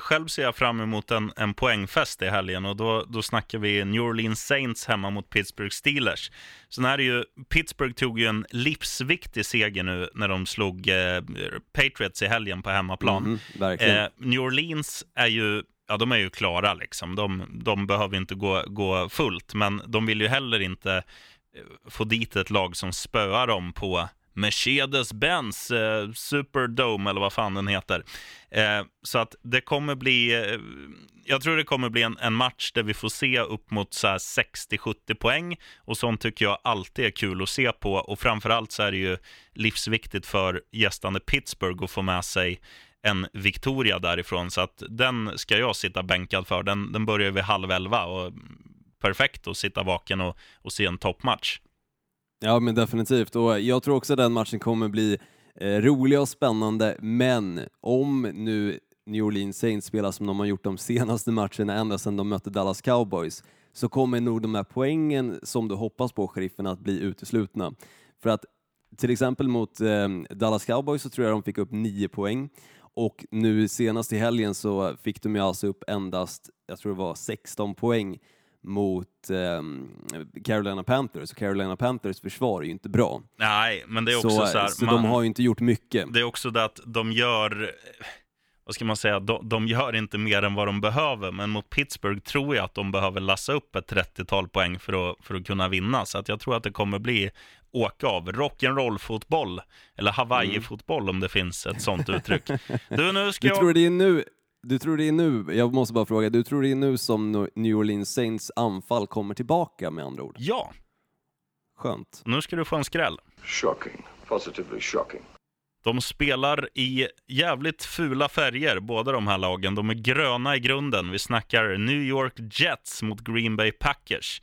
S1: Själv ser jag fram emot en, en poängfest i helgen och då, då snackar vi New Orleans Saints hemma mot Pittsburgh Steelers. Så är det ju, Pittsburgh tog ju en livsviktig seger nu när de slog eh, Patriots i helgen på hemmaplan.
S2: Mm, eh,
S1: New Orleans är ju ja, de är ju klara liksom. De, de behöver inte gå, gå fullt, men de vill ju heller inte eh, få dit ett lag som spöar dem på Mercedes-Benz eh, Superdome eller vad fan den heter. Eh, så att det kommer bli, eh, jag tror det kommer bli en, en, match där vi får se upp mot 60-70 poäng och sånt tycker jag alltid är kul att se på och framförallt så är det ju livsviktigt för gästande Pittsburgh att få med sig en Victoria därifrån så att den ska jag sitta bänkad för. Den, den börjar vid halv elva och perfekt att sitta vaken och, och se en toppmatch.
S2: Ja men definitivt och jag tror också den matchen kommer bli eh, rolig och spännande men om nu New Orleans Saints spelar som de har gjort de senaste matcherna ända sedan de mötte Dallas Cowboys så kommer nog de här poängen som du hoppas på, sheriffen, att bli uteslutna. För att till exempel mot eh, Dallas Cowboys så tror jag de fick upp nio poäng och nu senast i helgen så fick de ju alltså upp endast, jag tror det var 16 poäng mot eh, Carolina Panthers och Carolina Panthers försvar är ju inte bra.
S1: Nej, men det är också så, så här,
S2: Så man, de har ju inte gjort mycket.
S1: Det är också det att de gör, vad ska man säga, de, de, gör inte mer än vad de behöver, men mot Pittsburgh tror jag att de behöver lassa upp ett 30-tal poäng för att, för att kunna vinna, så att jag tror att det kommer bli åka av. Rock'n'roll-fotboll, eller Hawaii-fotboll om det finns ett sånt uttryck.
S2: Du, nu ska du jag... tror det är nu du tror det är nu, jag måste bara fråga, du tror det är nu som New Orleans Saints anfall kommer tillbaka med andra ord?
S1: Ja.
S2: Skönt.
S1: Nu ska du få en skräll.
S4: Shocking. Positively shocking.
S1: De spelar i jävligt fula färger, båda de här lagen. De är gröna i grunden. Vi snackar New York Jets mot Green Bay Packers.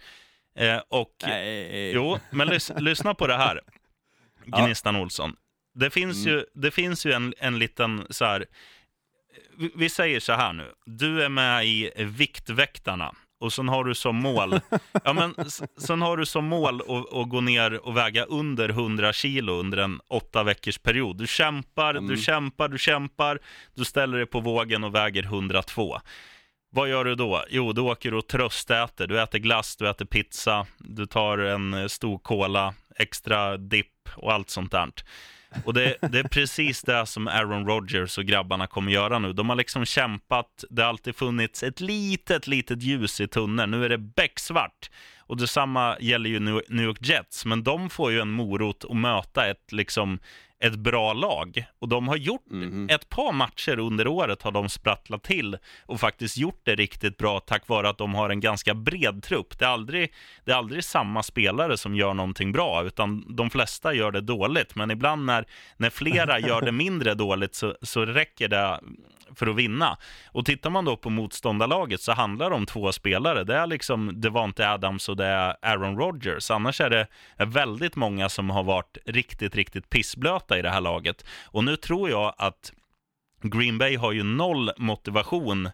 S1: Eh, och,
S2: Nej.
S1: Jo, men lys lyssna på det här, Gnistan ja. Olsson. Det finns mm. ju, det finns ju en, en liten så här vi säger så här nu. Du är med i Viktväktarna och sen har du som mål, ja, men, sen har du som mål att, att gå ner och väga under 100 kilo under en åtta veckors period. Du kämpar, mm. du kämpar, du kämpar, du ställer dig på vågen och väger 102. Vad gör du då? Jo, du åker och tröstäter. Du äter glass, du äter pizza, du tar en stor cola, extra dipp och allt sånt där. Och det, det, är precis det som Aaron Rodgers och grabbarna kommer göra nu. De har liksom kämpat, det har alltid funnits ett litet, litet ljus i tunneln. Nu är det becksvart. Och detsamma gäller ju New York Jets, men de får ju en morot att möta ett liksom ett bra lag. Och de har gjort
S2: Mhm.
S1: ett par matcher under året har de sprattlat till och faktiskt gjort det riktigt bra tack vare att de har en ganska bred trupp. Det är aldrig, det är aldrig samma spelare som gör någonting bra, utan de flesta gör det dåligt. Men ibland när, när flera gör det mindre dåligt så, så räcker det för att vinna. Och tittar man då på motståndarlaget så handlar det om två spelare. Det är liksom Devante Adams och det är Aaron Rodgers. Annars är det väldigt många som har varit riktigt, riktigt pissblöta i det här laget. Och nu tror jag att Green Bay har ju noll motivation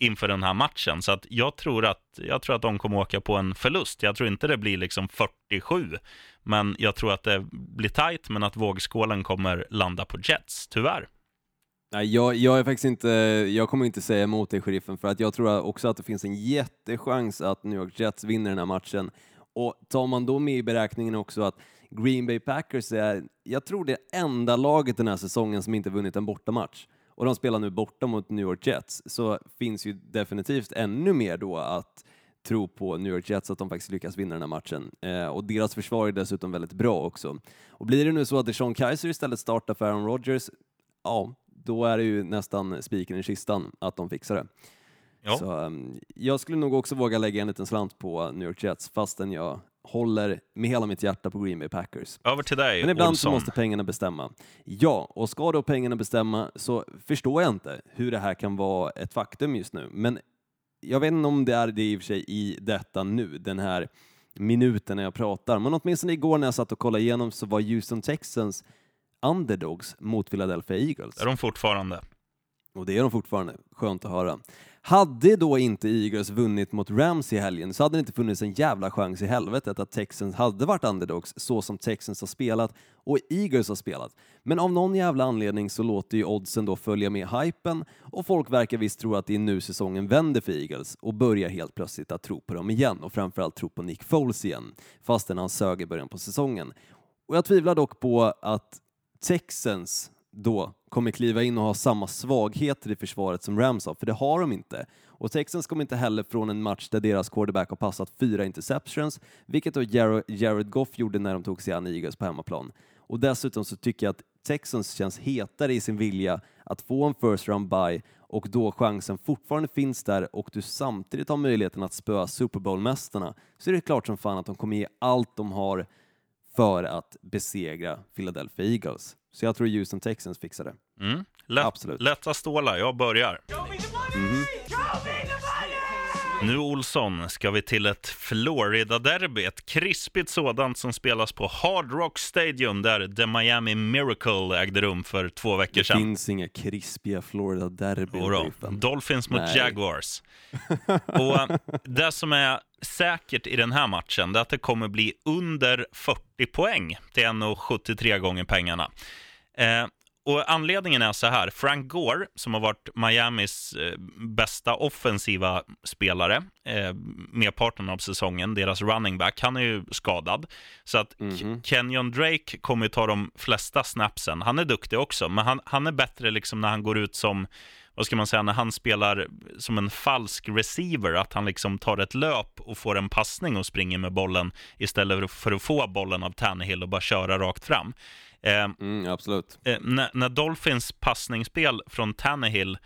S1: inför den här matchen. Så att jag, tror att, jag tror att de kommer åka på en förlust. Jag tror inte det blir liksom 47, men jag tror att det blir tajt, men att vågskålen kommer landa på Jets, tyvärr.
S2: Nej, jag, jag är faktiskt inte, jag kommer inte säga emot dig, sheriffen, för att jag tror också att det finns en jättechans att New York Jets vinner den här matchen. Och tar man då med i beräkningen också att Green Bay Packers är, jag tror det enda laget den här säsongen som inte vunnit en bortamatch. Och de spelar nu borta mot New York Jets, så finns ju definitivt ännu mer då att tro på New York Jets att de faktiskt lyckas vinna den här matchen. Eh, och deras försvar är dessutom väldigt bra också. Och blir det nu så att Sean Kaiser istället startar för Aaron Rodgers, ja, då är det ju nästan spiken i kistan att de fixar det.
S1: Ja.
S2: Så, um, jag skulle nog också våga lägga en liten slant på New York Jets fastän jag håller med hela mitt hjärta på Green Bay Packers.
S1: Över till dig,
S2: Men ibland så
S1: Olsson.
S2: måste pengarna bestämma. Ja, och ska då pengarna bestämma så förstår jag inte hur det här kan vara ett faktum just nu. Men jag vet inte om det är det i och för sig i detta nu, den här minuten när jag pratar. Men åtminstone igår när jag satt och kollade igenom så var Houston Texans underdogs mot Philadelphia Eagles.
S1: Det är de fortfarande.
S2: Och det är de fortfarande. Skönt att höra. Hade då inte Eagles vunnit mot Rams i helgen så hade det inte funnits en jävla chans i helvetet att Texans hade varit underdogs så som Texans har spelat och Eagles har spelat. Men av någon jävla anledning så låter ju oddsen då följa med hypen och folk verkar visst tro att det är nu säsongen vänder för Eagles och börjar helt plötsligt att tro på dem igen och framförallt tro på Nick Foles igen fastän han sög i början på säsongen. Och jag tvivlar dock på att Texans då kommer kliva in och ha samma svagheter i försvaret som Rams har, för det har de inte. Och Texans kommer inte heller från en match där deras quarterback har passat fyra interceptions, vilket då Jared, Jared Goff gjorde när de tog sig an Eagles på hemmaplan. Och dessutom så tycker jag att Texans känns hetare i sin vilja att få en first round bye och då chansen fortfarande finns där och du samtidigt har möjligheten att spöa Super Bowl-mästarna så är det klart som fan att de kommer ge allt de har för att besegra Philadelphia Eagles. Så jag tror Houston Texans fixar det.
S1: Mm. Lätt,
S2: Absolut.
S1: Lätta stålar, jag börjar. Nu Olsson ska vi till ett Florida-derby, ett krispigt sådant som spelas på Hard Rock Stadium där The Miami Miracle ägde rum för två veckor
S2: Det
S1: sedan.
S2: finns inga krispiga Florida-derbyn.
S1: Dolphins mot
S2: Nej.
S1: Jaguars. Och det som är säkert i den här matchen det är att det kommer bli under 40 poäng till 1,73 gånger pengarna. Eh, och anledningen är så här, Frank Gore, som har varit Miamis eh, bästa offensiva spelare eh, merparten av säsongen, deras running back, han är ju skadad. Så att
S2: Mhm.
S1: Kenyon Drake kommer ju ta de flesta snapsen. Han är duktig också, men han, han är bättre liksom när han går ut som vad ska man säga, när han spelar som en falsk receiver, att han liksom tar ett löp och får en passning och springer med bollen istället för att få bollen av Tannehill och bara köra rakt fram. Eh,
S2: Mm, absolut.
S1: eh, när, när Dolphins passningsspel från Tannehill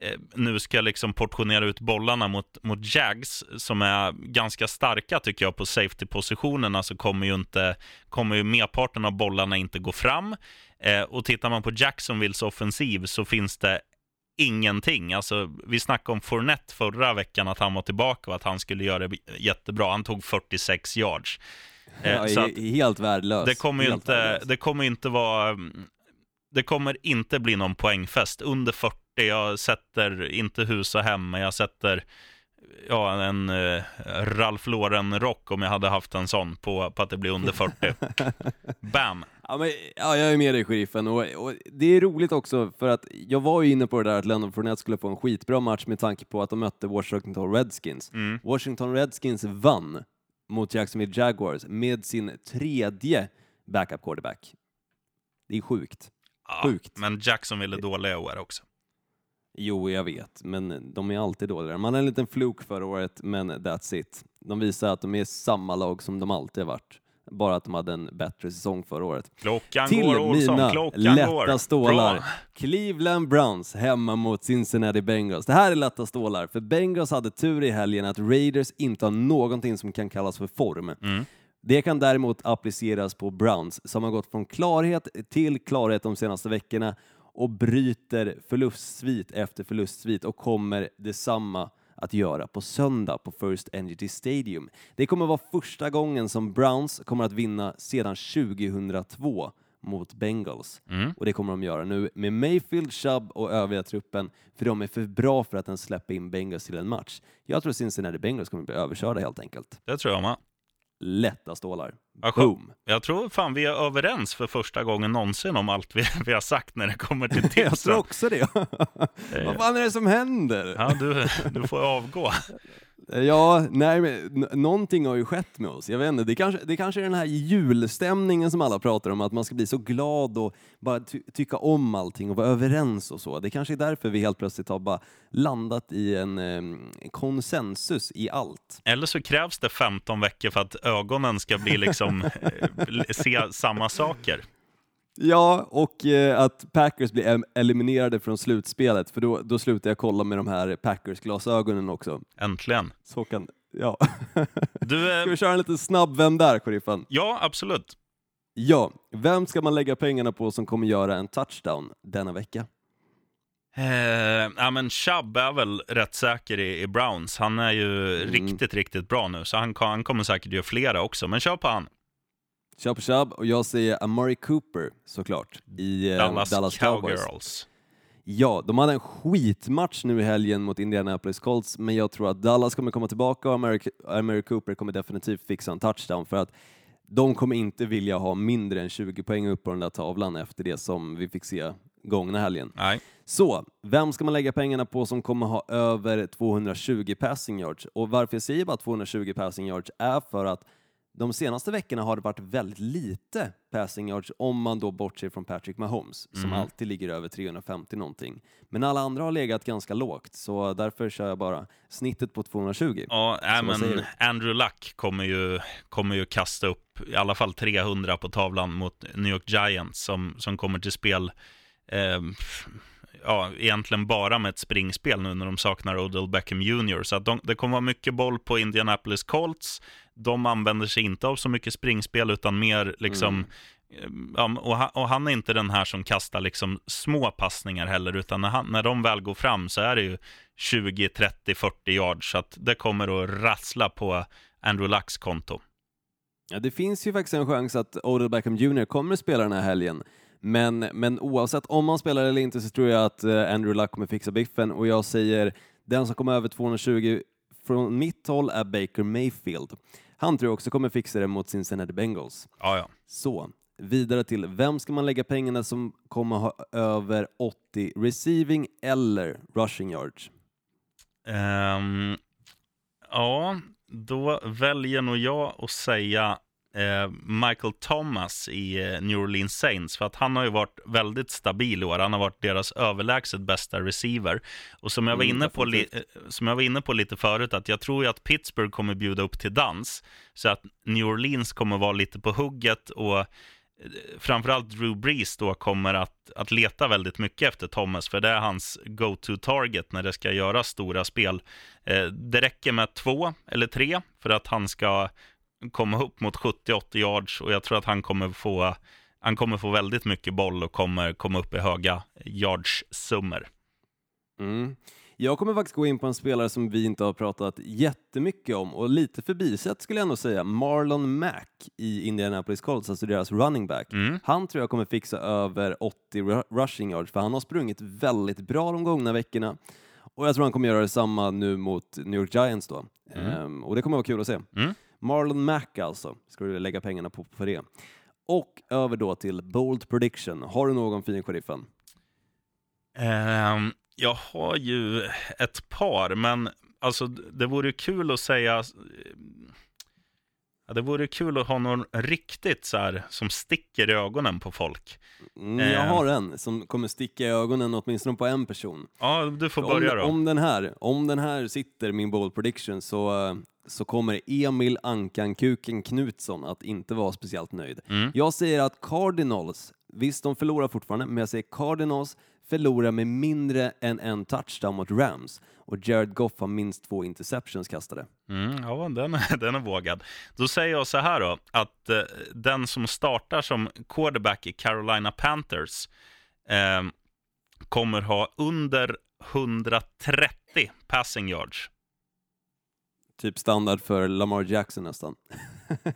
S1: eh, nu ska liksom portionera ut bollarna mot, mot Jags, som är ganska starka tycker jag på safety-positionerna, så kommer ju, inte, kommer ju merparten av bollarna inte gå fram. Eh, och tittar man på Jacksonvilles offensiv så finns det ingenting. Alltså, vi snackade om Fournette förra veckan, att han var tillbaka och att han skulle göra det jättebra. Han tog 46 yards. Eh,
S2: Ja,
S1: så att-
S2: he- helt värdelös.
S1: det kommer
S2: Helt
S1: inte,
S2: värdelös.
S1: det kommer inte vara, det kommer inte bli någon poängfest. Under 40, jag sätter inte hus och hem, men jag sätter ja, en uh, Ralph Lauren-rock om jag hade haft en sån på, på att det blir under 40. Bam!
S2: Ja, men, ja, jag är med dig, sheriffen. Och, och det är roligt också, för att jag var ju inne på det där att Leonard Fournette skulle få en skitbra match med tanke på att de mötte Washington Redskins.
S1: Mm.
S2: Washington Redskins vann mot Jacksonville Jaguars med sin tredje backup quarterback. Det är sjukt.
S1: Ja,
S2: Sjukt.
S1: Men Jacksonville är dåliga år också.
S2: Jo, jag vet, men de är alltid dåliga. Man hade en liten fluk förra året, men that's it. De visar att de är samma lag som de alltid har varit. Bara att de hade en bättre säsong förra året.
S1: Klockan
S2: Till
S1: går, Olsson.
S2: mina
S1: Klockan
S2: lätta
S1: går.
S2: stålar.
S1: Bra.
S2: Cleveland Browns hemma mot Cincinnati Bengals. Det här är lätta stålar, för Bengals hade tur i helgen att Raiders inte har någonting som kan kallas för form.
S1: Mm.
S2: Det kan däremot appliceras på Browns som har gått från klarhet till klarhet de senaste veckorna och bryter förlustsvit efter förlustsvit och kommer detsamma att göra på söndag på First Energy Stadium. Det kommer vara första gången som Browns kommer att vinna sedan 2002 mot Bengals.
S1: Mm.
S2: Och det kommer de göra nu med Mayfield, Chubb och övriga truppen, för de är för bra för att ens släppa in Bengals till en match. Jag tror Cincinnati Bengals kommer bli överkörda helt enkelt.
S1: Det tror jag med.
S2: Lätta stålar. Boom!
S1: Jag tror fan vi är överens för första gången någonsin om allt vi, vi har sagt när det kommer till
S2: Jag tror
S1: tipsen.
S2: också det. Vad fan är det som händer?
S1: Ja, du, du får avgå.
S2: Ja, nej, men någonting har ju skett med oss. Jag vet inte, det kanske, det kanske är den här julstämningen som alla pratar om, att man ska bli så glad och bara ty tycka om allting och vara överens och så. Det kanske är därför vi helt plötsligt har bara landat i en eh, konsensus i allt.
S1: Eller så krävs det 15 veckor för att ögonen ska bli liksom, eh, se samma saker.
S2: Ja, och eh, att Packers blir em- eliminerade från slutspelet, för då, då slutar jag kolla med de här Packers-glasögonen också.
S1: Äntligen.
S2: Så kan, ja.
S1: Du,
S2: Ska vi
S1: eh,
S2: köra en liten snabb vem där, sheriffen?
S1: ja, absolut.
S2: Ja, vem ska man lägga pengarna på som kommer göra en touchdown denna vecka?
S1: Eh, ja, men Chubb är väl rätt säker i, i Browns. Han är ju
S2: Mm.
S1: riktigt, riktigt bra nu, så han, kan- han kommer säkert göra flera också. Men kör på han.
S2: På Chubb och jag säger Amari Cooper såklart i eh,
S1: Dallas,
S2: Dallas, Cowboys.
S1: Cowgirls.
S2: Ja, de hade en skitmatch nu i helgen mot Indianapolis Colts, men jag tror att Dallas kommer komma tillbaka och Amari, Amari Cooper kommer definitivt fixa en touchdown för att de kommer inte vilja ha mindre än 20 poäng upp på den där tavlan efter det som vi fick se gångna helgen.
S1: Nej.
S2: Så, vem ska man lägga pengarna på som kommer ha över 220 passing yards? Och varför jag säger bara 220 passing yards är för att de senaste veckorna har det varit väldigt lite passing yards om man då bortser från Patrick Mahomes som
S1: Mm.
S2: alltid ligger över 350 någonting. Men alla andra har legat ganska lågt så därför kör jag bara snittet på 220.
S1: Ja, äh, men? Andrew Luck kommer ju, kommer ju kasta upp i alla fall 300 på tavlan mot New York Giants som, som kommer till spel eh, ja, egentligen bara med ett springspel nu när de saknar Odell Beckham Jr. Så att de, det kommer vara mycket boll på Indianapolis Colts. De använder sig inte av så mycket springspel utan mer liksom eh, Ja, och, han, och han är inte den här som kastar liksom små passningar heller, utan när, han, när de väl går fram så är det ju 20, 30, 40 yards, så att det kommer att rassla på Andrew Lucks konto.
S2: Ja, det finns ju faktiskt en chans att Odell Beckham Jr kommer att spela den här helgen. Men, men oavsett om han spelar eller inte så tror jag att eh, Andrew Luck kommer fixa biffen och jag säger den som kommer över 220 från mitt håll är Baker Mayfield. Han tror jag också kommer fixa det mot Cincinnati Bengals.
S1: Ja, ja.
S2: Så, vidare till vem ska man lägga pengarna som kommer ha över 80 receiving eller rushing yards?
S1: Ehm, ja, då väljer nog jag att säga Michael Thomas i eh, New Orleans Saints, för att han har ju varit väldigt stabil i år. Han har varit deras överlägset bästa receiver. Och som jag var,
S2: Mm,
S1: inne på eh, som jag var inne på lite förut, att jag tror ju att Pittsburgh kommer bjuda upp till dans, så att New Orleans kommer vara lite på hugget och eh, framförallt Drew Brees då kommer att, att leta väldigt mycket efter Thomas, för det är hans go-to-target när det ska göras stora spel. Eh, det räcker med två eller tre för att han ska komma upp mot 70-80 yards och jag tror att han kommer få han kommer få väldigt mycket boll och kommer komma upp i höga yards-summor.
S2: Mm. Jag kommer faktiskt gå in på en spelare som vi inte har pratat jättemycket om och lite förbisett skulle jag nog säga, Marlon Mack i Indianapolis Colts, alltså deras running back.
S1: Mm.
S2: Han tror jag kommer fixa över 80 ru- rushing yards för han har sprungit väldigt bra de gångna veckorna och jag tror han kommer göra detsamma nu mot New York Giants då. Ehm, och det kommer vara kul att se.
S1: Mm.
S2: Marlon Mack alltså, ska du lägga pengarna på för det. Och över då till Bold Prediction. Har du någon fin, sheriffen?
S1: Ehm, jag har ju ett par, men alltså det vore kul att säga... Ja, det vore kul att ha någon riktigt så här som sticker i ögonen på folk.
S2: Mm, jag
S1: Eh.
S2: har en som kommer sticka i ögonen åtminstone på en person.
S1: Ja, du får
S2: om,
S1: börja då.
S2: Om den, här, om den här sitter, min bold prediction, så, så kommer Emil Ankan Kuken Knutsson att inte vara speciellt nöjd.
S1: Mm.
S2: Jag säger att Cardinals, visst de förlorar fortfarande, men jag säger Cardinals förlorar med mindre än en touchdown mot Rams och Jared Goff har minst två interceptions kastade.
S1: Mm, ja, den, är- den är vågad. Då säger jag så här då, att eh, den som startar som quarterback i Carolina Panthers eh, kommer ha under 130 passing yards.
S2: Typ standard för Lamar Jackson nästan.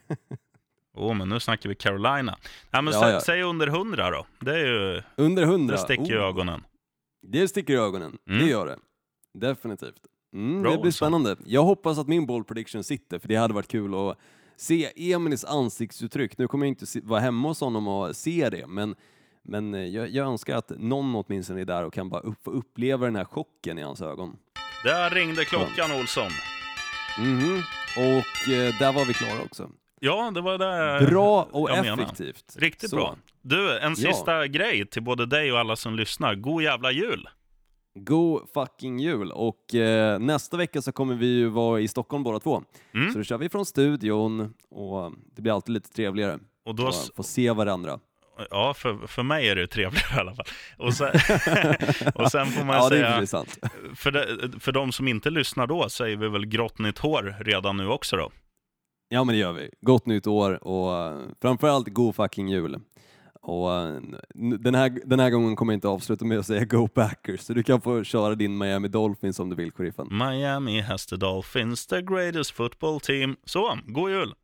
S1: Åh, oh, men nu snackar vi Carolina. Ja, men
S2: Ja,
S1: sä,
S2: ja.
S1: Säg under 100 då. Det, är ju,
S2: Under 100.
S1: det sticker i
S2: Oh,
S1: ögonen.
S2: Det sticker i ögonen,
S1: Mm.
S2: det gör det. Definitivt. Mm,
S1: Bra,
S2: det blir spännande. Jag hoppas att min ball prediction sitter, för det hade varit kul att se Emilis ansiktsuttryck. Nu kommer jag inte vara hemma hos honom och se det, men, men eh, jag, jag önskar att någon åtminstone är där och kan bara upp, få uppleva den här chocken i hans ögon.
S1: Där ringde klockan, Olsson.
S2: Mhm. Och eh, där var vi klara också.
S1: Ja, det var det
S2: Bra och
S1: jag menar.
S2: effektivt.
S1: Riktigt
S2: Så.
S1: bra. Du, en
S2: Ja.
S1: sista grej till både dig och alla som lyssnar. God jävla jul!
S2: God fucking jul! Och eh, nästa vecka så kommer vi ju vara i Stockholm båda två.
S1: Mm.
S2: Så då kör vi från studion och det blir alltid lite trevligare.
S1: Och då,
S2: Och få se varandra.
S1: Ja, för, för mig är det trevligare i alla fall. Och sen, och sen får man
S2: Ja, det
S1: säga,
S2: sant.
S1: för, de, för de som inte lyssnar då, säger vi väl grått nytt hår redan nu också då.
S2: Ja, men det gör vi. Gott nytt år och framförallt god fucking jul. Och den här, den här gången kommer jag inte avsluta med att säga Go Packers, så du kan få köra din Miami Dolphins om du vill, sheriffen.
S1: Miami has the Dolphins, the greatest football team. Så, god jul!